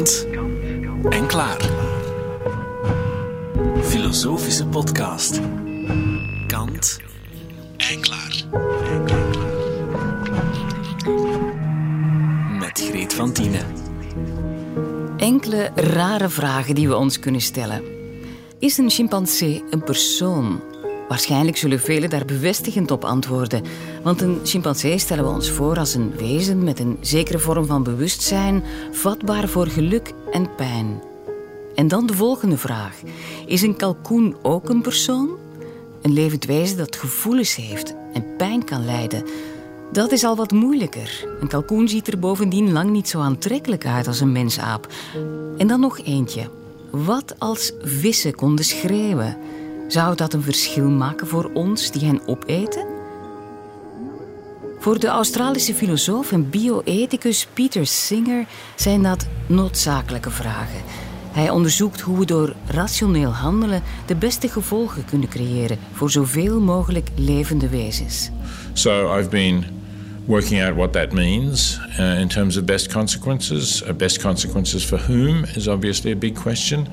Kant en klaar. Filosofische podcast. Kant en klaar. Met Greet van Tienen. Enkele rare vragen die we ons kunnen stellen. Is een chimpansee een persoon? Waarschijnlijk zullen velen daar bevestigend op antwoorden. Want een chimpansee stellen we ons voor als een wezen met een zekere vorm van bewustzijn, vatbaar voor geluk en pijn. En dan de volgende vraag. Is een kalkoen ook een persoon? Een levend wezen dat gevoelens heeft en pijn kan lijden. Dat is al wat moeilijker. Een kalkoen ziet er bovendien lang niet zo aantrekkelijk uit als een mensaap. En dan nog eentje. Wat als vissen konden schreeuwen? Zou dat een verschil maken voor ons die hen opeten? Voor de Australische filosoof en bioethicus Peter Singer zijn dat noodzakelijke vragen. Hij onderzoekt hoe we door rationeel handelen de beste gevolgen kunnen creëren voor zoveel mogelijk levende wezens. So I've been working out what that means uh, in terms of best consequences. Uh, best consequences for whom is obviously a big question,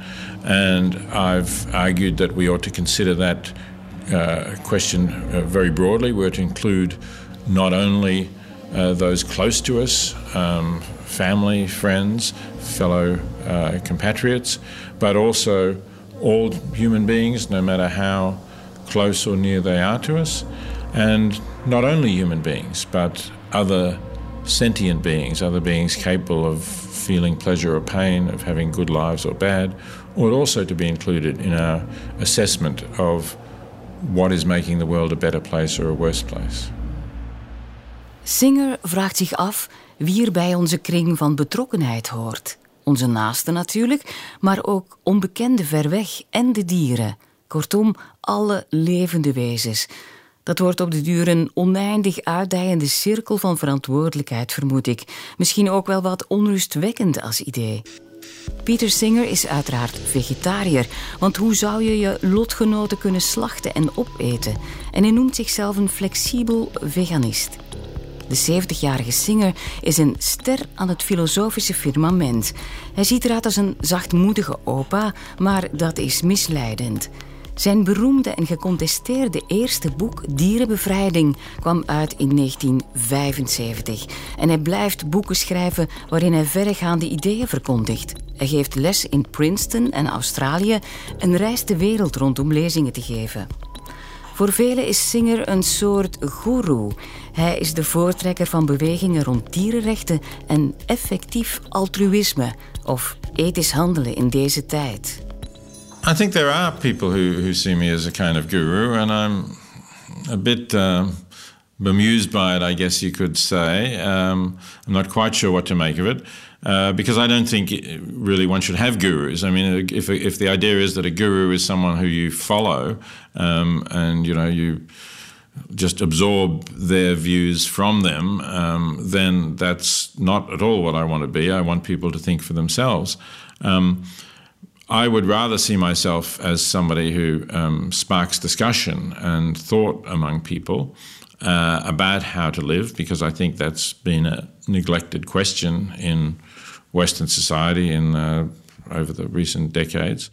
and I've argued that we ought to consider that uh, question uh, very broadly. We're to include not only uh, those close to us, um, family, friends, fellow uh, compatriots, but also all human beings, no matter how close or near they are to us. And not only human beings, but other sentient beings, other beings capable of feeling pleasure or pain, of having good lives or bad, ought also to be included in our assessment of what is making the world a better place or a worse place. Singer vraagt zich af wie er bij onze kring van betrokkenheid hoort. Onze naasten natuurlijk, maar ook onbekende ver weg en de dieren. Kortom, alle levende wezens. Dat wordt op de duur een oneindig uitdijende cirkel van verantwoordelijkheid, vermoed ik. Misschien ook wel wat onrustwekkend als idee. Pieter Singer is uiteraard vegetariër, want hoe zou je je lotgenoten kunnen slachten en opeten? En hij noemt zichzelf een flexibel veganist. De 70-jarige Singer is een ster aan het filosofische firmament. Hij ziet eruit als een zachtmoedige opa, maar dat is misleidend. Zijn beroemde en gecontesteerde eerste boek Dierenbevrijding kwam uit in 1975. En hij blijft boeken schrijven waarin hij verregaande ideeën verkondigt. Hij geeft les in Princeton en Australië en reist de wereld rond om lezingen te geven. Voor velen is Singer een soort guru. Hij is de voortrekker van bewegingen rond dierenrechten en effectief altruïsme of ethisch handelen in deze tijd. I think there are people who, who see me as a kind of guru, and I'm a bit uh, bemused by it, I guess you could say. Um, I'm not quite sure what to make of it. Uh, because I don't think really one should have gurus. I mean, if if the idea is that a guru is someone who you follow, um, and you know you just absorb their views from them, um, then that's not at all what I want to be. I want people to think for themselves. Um, I would rather see myself as somebody who um, sparks discussion and thought among people uh, about how to live, because I think that's been a neglected question in Western society in, uh, over the recent decades.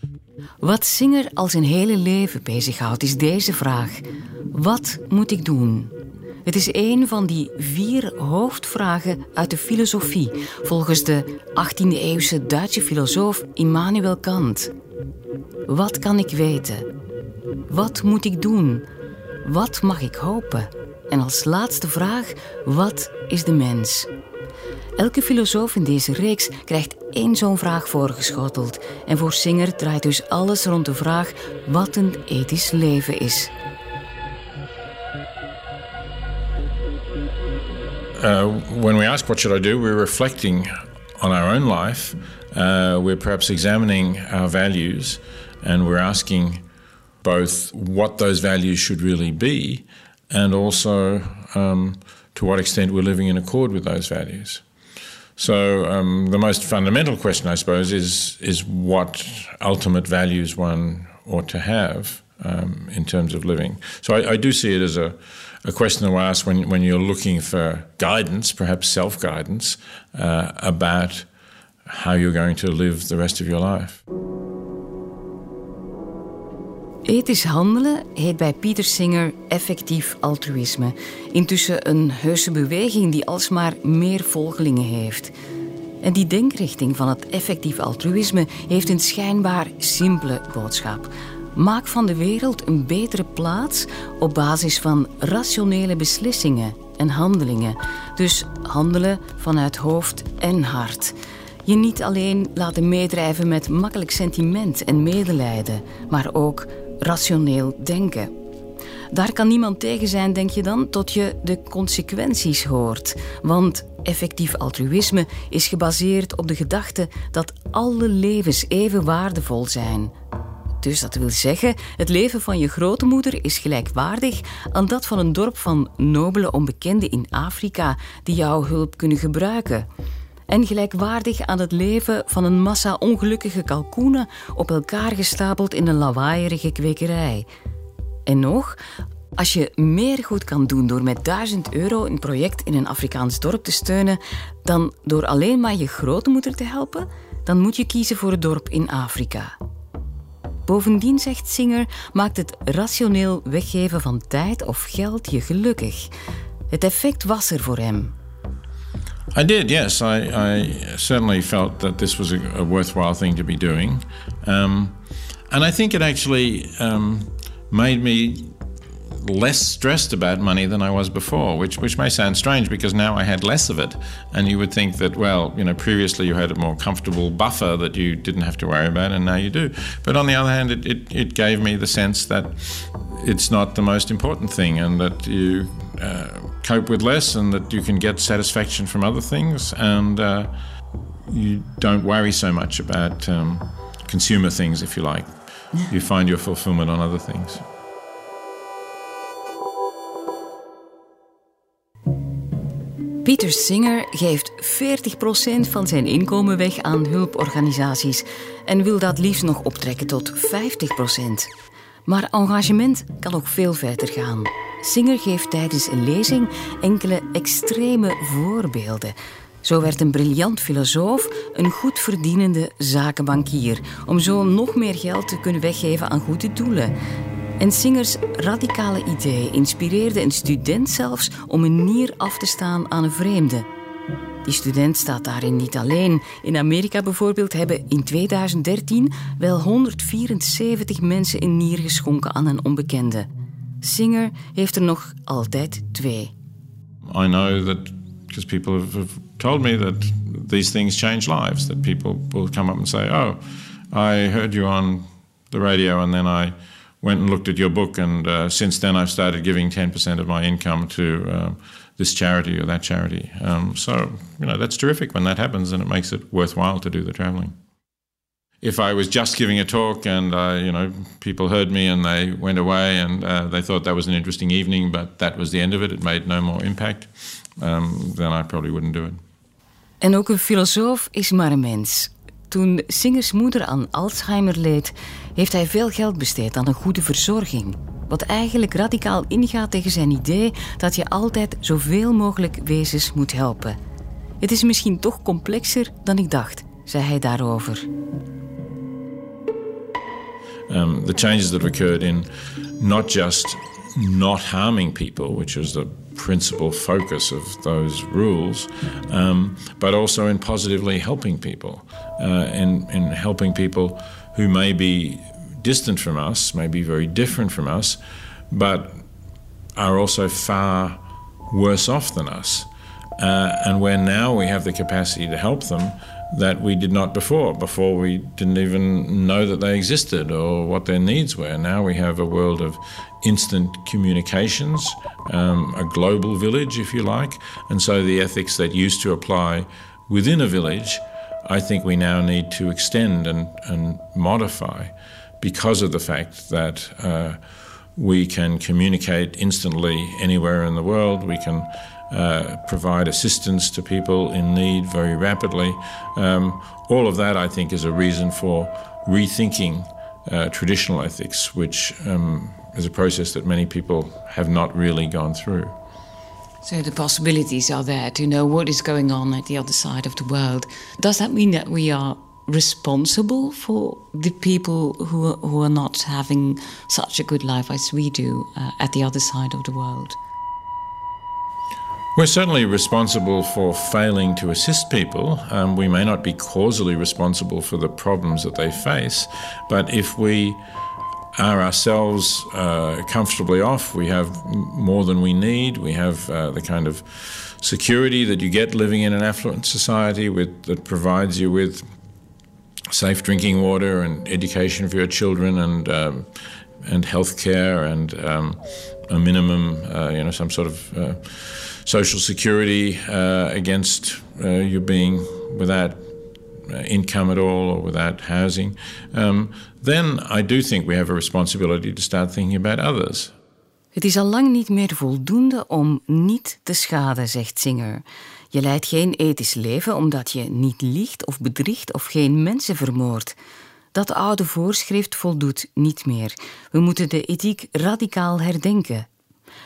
Wat Singer al zijn hele leven bezighoudt, is deze vraag: wat moet ik doen? Het is een van die vier hoofdvragen uit de filosofie, volgens de 18e-eeuwse Duitse filosoof Immanuel Kant. Wat kan ik weten? Wat moet ik doen? Wat mag ik hopen? En als laatste vraag, wat is de mens? Elke filosoof in deze reeks krijgt één zo'n vraag voorgeschoteld. En voor Singer draait dus alles rond de vraag wat een ethisch leven is. Uh, when we ask what should I do, we're reflecting on our own life. Uh, we're perhaps examining our values, and we're asking both what those values should really be, and also um, to what extent we're living in accord with those values. So um, the most fundamental question, I suppose, is is what ultimate values one ought to have um, in terms of living. So I, I, do see it as a, a question we ask when, when you're looking for guidance, perhaps self guidance, uh, about how you're going to live the rest of your life. Ethisch handelen heet bij Peter Singer effectief altruïsme. Intussen een heuse beweging die alsmaar meer volgelingen heeft. En die denkrichting van het effectief altruïsme heeft een schijnbaar simpele boodschap. Maak van de wereld een betere plaats op basis van rationele beslissingen en handelingen. Dus handelen vanuit hoofd en hart. Je niet alleen laten meedrijven met makkelijk sentiment en medelijden, maar ook rationeel denken. Daar kan niemand tegen zijn, denk je dan, tot je de consequenties hoort. Want effectief altruïsme is gebaseerd op de gedachte dat alle levens even waardevol zijn. Dus dat wil zeggen, het leven van je grootmoeder is gelijkwaardig aan dat van een dorp van nobele onbekenden in Afrika die jouw hulp kunnen gebruiken. En gelijkwaardig aan het leven van een massa ongelukkige kalkoenen op elkaar gestapeld in een lawaaierige kwekerij. En nog, als je meer goed kan doen door met 1000 euro een project in een Afrikaans dorp te steunen dan door alleen maar je grootmoeder te helpen, dan moet je kiezen voor het dorp in Afrika. Bovendien, zegt Singer, maakt het rationeel weggeven van tijd of geld je gelukkig. Het effect was er voor hem. I did, yes. I, I certainly felt that this was a, a worthwhile thing to be doing. Um, and I think it actually um, made me less stressed about money than I was before, which which may sound strange because now I had less of it, and you would think that well, you know, previously you had a more comfortable buffer that you didn't have to worry about, and now you do. But on the other hand, it it, it gave me the sense that it's not the most important thing, and that you uh, cope with less, and that you can get satisfaction from other things, and uh, you don't worry so much about um, consumer things, if you like. You find your fulfillment on other things. Pieter Singer geeft 40% van zijn inkomen weg aan hulporganisaties en wil dat liefst nog optrekken tot 50%. Maar engagement kan ook veel verder gaan. Singer geeft tijdens een lezing enkele extreme voorbeelden. Zo werd een briljant filosoof een goed verdienende zakenbankier, om zo nog meer geld te kunnen weggeven aan goede doelen. En Singers radicale idee inspireerde een student zelfs om een nier af te staan aan een vreemde. Die student staat daarin niet alleen. In Amerika bijvoorbeeld hebben in 2013 wel 174 mensen een nier geschonken aan een onbekende. Singer heeft er nog altijd twee. I know that because people have told me that these things change lives. That people will come up and say, "Oh, I heard you on the radio, and then I." went and looked at your book, and uh, since then I've started giving 10% of my income to um, this charity or that charity. Um, so, you know, that's terrific when that happens, and it makes it worthwhile to do the traveling. If I was just giving a talk and, uh, you know, people heard me and they went away and uh, they thought that was an interesting evening, but that was the end of it, it made no more impact, um, then I probably wouldn't do it. En ook een filosoof is maar een mens. Toen Singers moeder aan Alzheimer leed, heeft hij veel geld besteed aan een goede verzorging. Wat eigenlijk radicaal ingaat tegen zijn idee dat je altijd zoveel mogelijk wezens moet helpen. Het is misschien toch complexer dan ik dacht, zei hij daarover. Um, the changes that have occurred in not just not harming people, which is the principal focus of those rules, um, but also in positively helping people, uh, in, in helping people who may be distant from us, may be very different from us, but are also far worse off than us. Uh, and where now we have the capacity to help them that we did not before. Before we didn't even know that they existed or what their needs were. Now we have a world of instant communications, um, a global village, if you like. And so the ethics that used to apply within a village, I think we now need to extend and, and modify because of the fact that uh, we can communicate instantly anywhere in the world. We can uh, provide assistance to people in need very rapidly. Um, all of that, I think, is a reason for rethinking uh, traditional ethics, which um, is a process that many people have not really gone through. So the possibilities are there to know what is going on at the other side of the world. Does that mean that we are responsible for the people who are, who are not having such a good life as we do uh, at the other side of the world? We're certainly responsible for failing to assist people. Um, we may not be causally responsible for the problems that they face, but if we are ourselves uh, comfortably off. We have more than we need. We have uh, the kind of security that you get living in an affluent society with, that provides you with safe drinking water and education for your children and um, and health care and um, a minimum, uh, you know, some sort of uh, social security uh, against uh, you being without uh, income at all or without housing, um, then I do think we have a responsibility to start thinking about others. Het is al lang niet meer voldoende om niet te schaden, zegt Singer. Je leidt geen ethisch leven omdat je niet liegt of bedriegt of geen mensen vermoordt. Dat oude voorschrift voldoet niet meer. We moeten de ethiek radicaal herdenken.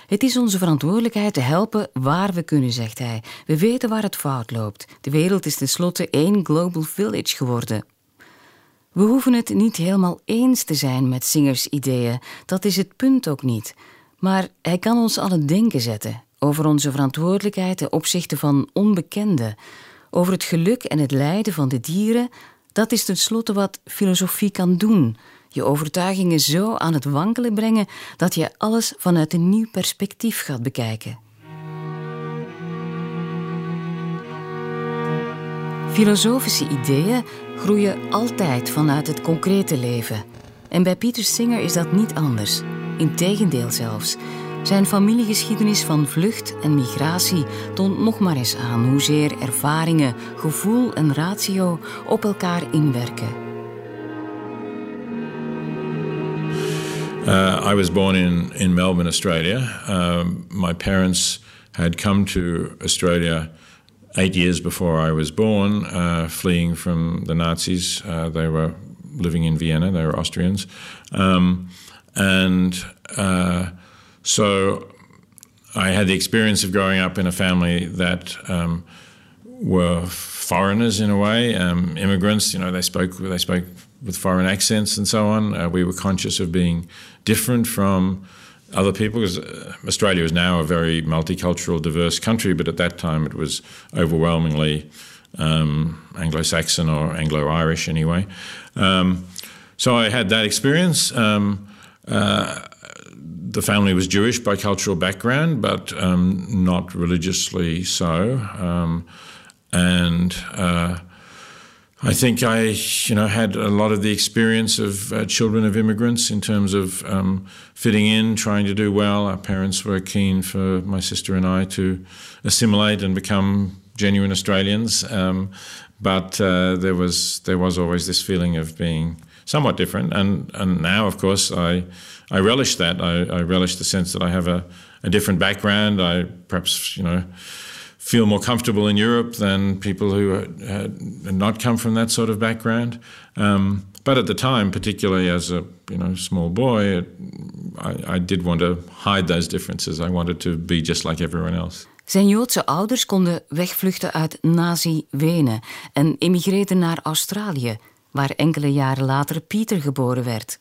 Het is onze verantwoordelijkheid te helpen waar we kunnen, zegt hij. We weten waar het fout loopt. De wereld is tenslotte één global village geworden. We hoeven het niet helemaal eens te zijn met Singers ideeën, dat is het punt ook niet. Maar hij kan ons aan het denken zetten over onze verantwoordelijkheid ten opzichte van onbekenden, over het geluk en het lijden van de dieren. Dat is tenslotte wat filosofie kan doen je overtuigingen zo aan het wankelen brengen dat je alles vanuit een nieuw perspectief gaat bekijken. Filosofische ideeën groeien altijd vanuit het concrete leven. En bij Pieter Singer is dat niet anders. Integendeel zelfs. Zijn familiegeschiedenis van vlucht en migratie toont nog maar eens aan hoezeer ervaringen, gevoel en ratio op elkaar inwerken. Uh, I was born in, in Melbourne, Australia. Um, my parents had come to Australia eight years before I was born, uh, fleeing from the Nazis. Uh, they were living in Vienna, they were Austrians. Um, and uh, so I had the experience of growing up in a family that um, were foreigners in a way, um, immigrants. You know, they spoke they spoke with foreign accents and so on. Uh, we were conscious of being different from other people because uh, Australia is now a very multicultural, diverse country, but at that time it was overwhelmingly um, Anglo Saxon or Anglo Irish anyway. Um, so I had that experience. Um, uh, the family was Jewish by cultural background, but um, not religiously so. Um, and uh, I think I, you know, had a lot of the experience of uh, children of immigrants in terms of um, fitting in, trying to do well. Our parents were keen for my sister and I to assimilate and become genuine Australians, um, but uh, there was there was always this feeling of being somewhat different. And and now, of course, I I relish that. I, I relish the sense that I have a, a different background. I perhaps you know feel more comfortable in Europe than people who had not come from that sort of background. Um, but at the time, particularly as a you know small boy, it, I, I did want to hide those differences. I wanted to be just like everyone else. Zijn Joodse ouders konden wegvluchten uit Nazi-Wenen en emigreerden naar Australië, waar enkele jaren later Pieter geboren werd.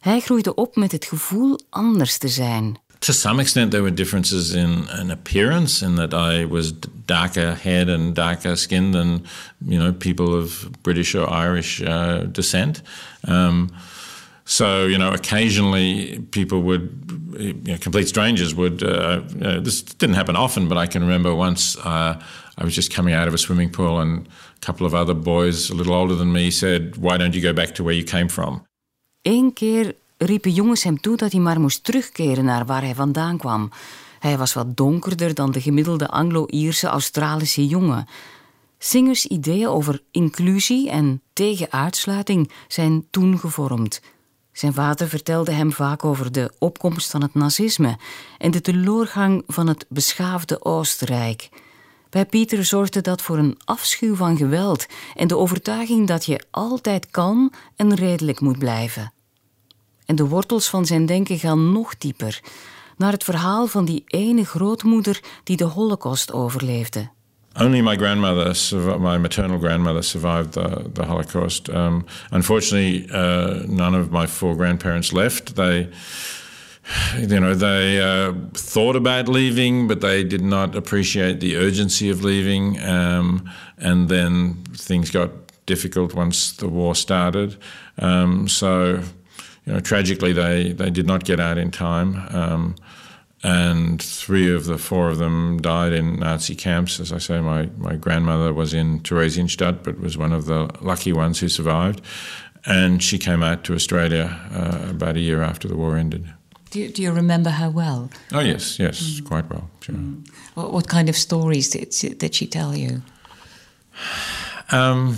Hij groeide op met het gevoel anders te zijn. to some extent, there were differences in, appearance, in that I was darker haired and darker skinned than you know people of British or Irish uh, descent. Um, so you know, occasionally people would, you know, complete strangers would. Uh, know, this didn't happen often, but I can remember once uh, I was just coming out of a swimming pool, and couple of other boys, a little older than me, said, "Why don't you go back to where you came from?" Eén keer riepen jongens hem toe dat hij maar moest terugkeren naar waar hij vandaan kwam. Hij was wat donkerder dan de gemiddelde Anglo-Ierse Australische jongen. Singers ideeën over inclusie en tegen uitsluiting zijn toen gevormd. Zijn vader vertelde hem vaak over de opkomst van het nazisme en de teleurgang van het beschaafde Oostenrijk. Bij Pieter zorgde dat voor een afschuw van geweld en de overtuiging dat je altijd kalm en redelijk moet blijven. En de wortels van zijn denken gaan nog dieper. naar het verhaal van die ene grootmoeder die de Holocaust overleefde. Only my grandmother, my maternal grandmother, survived the, the Holocaust. Um, unfortunately, uh, none of my four grandparents left. They, you know, they uh, thought about leaving, but they did not appreciate the urgency of leaving. Um, and then things got difficult once the war started. Um, so, you know, tragically, they, they did not get out in time. Um, and three of the four of them died in Nazi camps. As I say, my, my grandmother was in Theresienstadt, but was one of the lucky ones who survived. And she came out to Australia uh, about a year after the war ended. Do you, do you remember her well? Oh, yes, yes, mm. quite well, sure. Mm. What, what, kind of stories did, did she tell you? Um,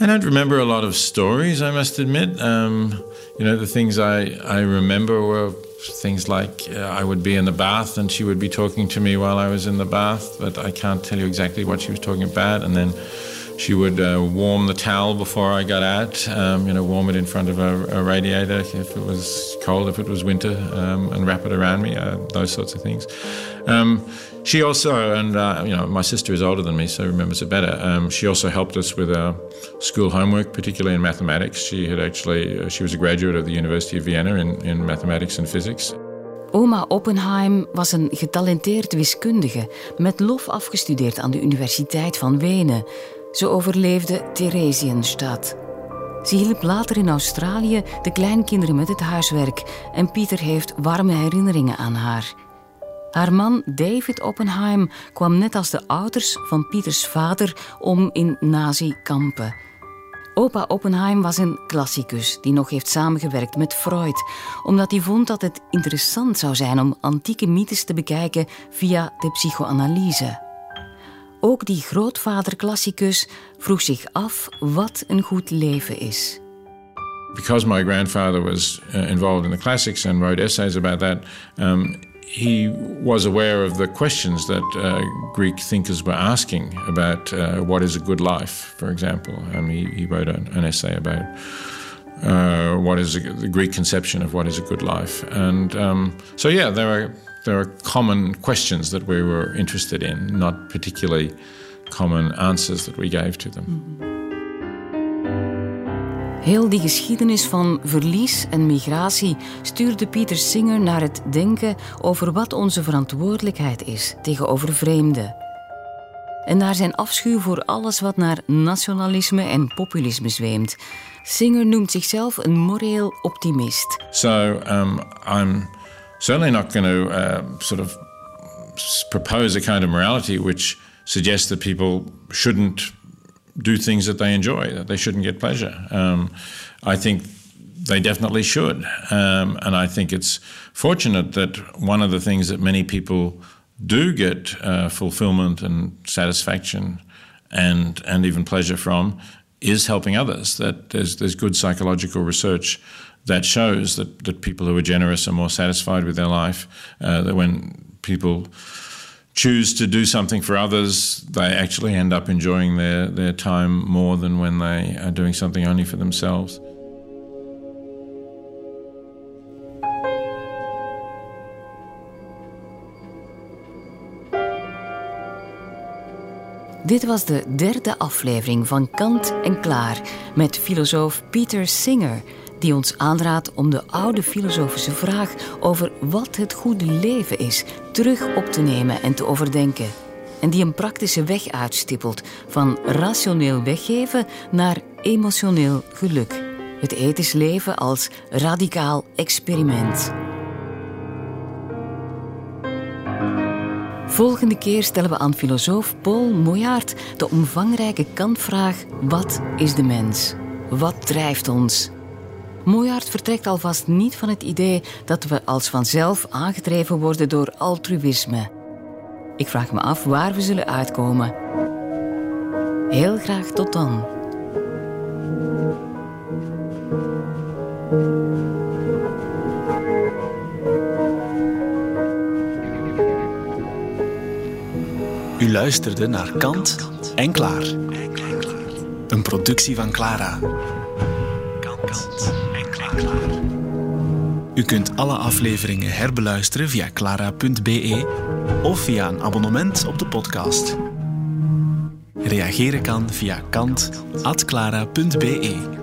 I don't remember a lot of stories, I must admit. Um, you know, the things I, I remember were things like uh, I would be in the bath and she would be talking to me while I was in the bath, but I can't tell you exactly what she was talking about. And then she would uh, warm the towel before I got out, um, you know, warm it in front of a, a, radiator if it was cold, if it was winter, um, and wrap it around me, uh, those sorts of things. Um, she also, and uh, you know, my sister is older than me, so remembers it better. Um, she also helped us with our school homework, particularly in mathematics. She had actually, uh, she was a graduate of the University of Vienna in, in mathematics and physics. Oma Oppenheim was een getalenteerd wiskundige, met lof afgestudeerd aan de Universiteit van Wenen. Ze overleefde Theresienstadt. Ze hielp later in Australië de kleinkinderen met het huiswerk en Pieter heeft warme herinneringen aan haar. Haar man David Oppenheim kwam net als de ouders van Pieters vader om in nazi-kampen. Opa Oppenheim was een klassicus die nog heeft samengewerkt met Freud, omdat hij vond dat het interessant zou zijn om antieke mythes te bekijken via de psychoanalyse. Ook die grootvader-klassicus vroeg zich af wat een goed leven is. Because my grandfather was uh, involved in the classics and wrote essays about that, um, he was aware of the questions that uh, Greek thinkers were asking about uh, what is a good life, for example. Um, he, he, wrote an, an essay about uh, what is a, the Greek conception of what is a good life. And um, so, yeah, there are, there are common questions that we were interested in, not particularly common answers that we gave to them. Heel die geschiedenis van verlies en migratie stuurde Pieter Singer naar het denken over wat onze verantwoordelijkheid is tegenover vreemden. En naar zijn afschuw voor alles wat naar nationalisme en populisme zweemt. Singer noemt zichzelf een moreel optimist. So um, I'm certainly not going to uh, sort of propose a kind of morality which suggests that people shouldn't do things that they enjoy, that they shouldn't get pleasure. Um, I think they definitely should. Um, and I think it's fortunate that one of the things that many people do get uh, fulfillment and satisfaction and, and even pleasure from is helping others. That there's, there's good psychological research that shows that, that people who are generous are more satisfied with their life. Uh, that when people choose to do something for others, they actually end up enjoying their, their time more than when they are doing something only for themselves. Dit was de derde aflevering van Kant en Klaar met filosoof Peter Singer die ons aanraadt om de oude filosofische vraag over wat het goede leven is terug op te nemen en te overdenken. En die een praktische weg uitstippelt van rationeel weggeven naar emotioneel geluk. Het ethisch leven als radicaal experiment. Volgende keer stellen we aan filosoof Paul Moyaert de omvangrijke kantvraag: wat is de mens? Wat drijft ons? Moejaard vertrekt alvast niet van het idee dat we als vanzelf aangedreven worden door altruïsme. Ik vraag me af waar we zullen uitkomen. Heel graag tot dan. U luisterde naar Kant en Klaar. Een productie van Clara. Kant. en klaar. U kunt alle afleveringen herbeluisteren via clara.be of via een abonnement op de podcast. Reageren kan via kant.clara.be.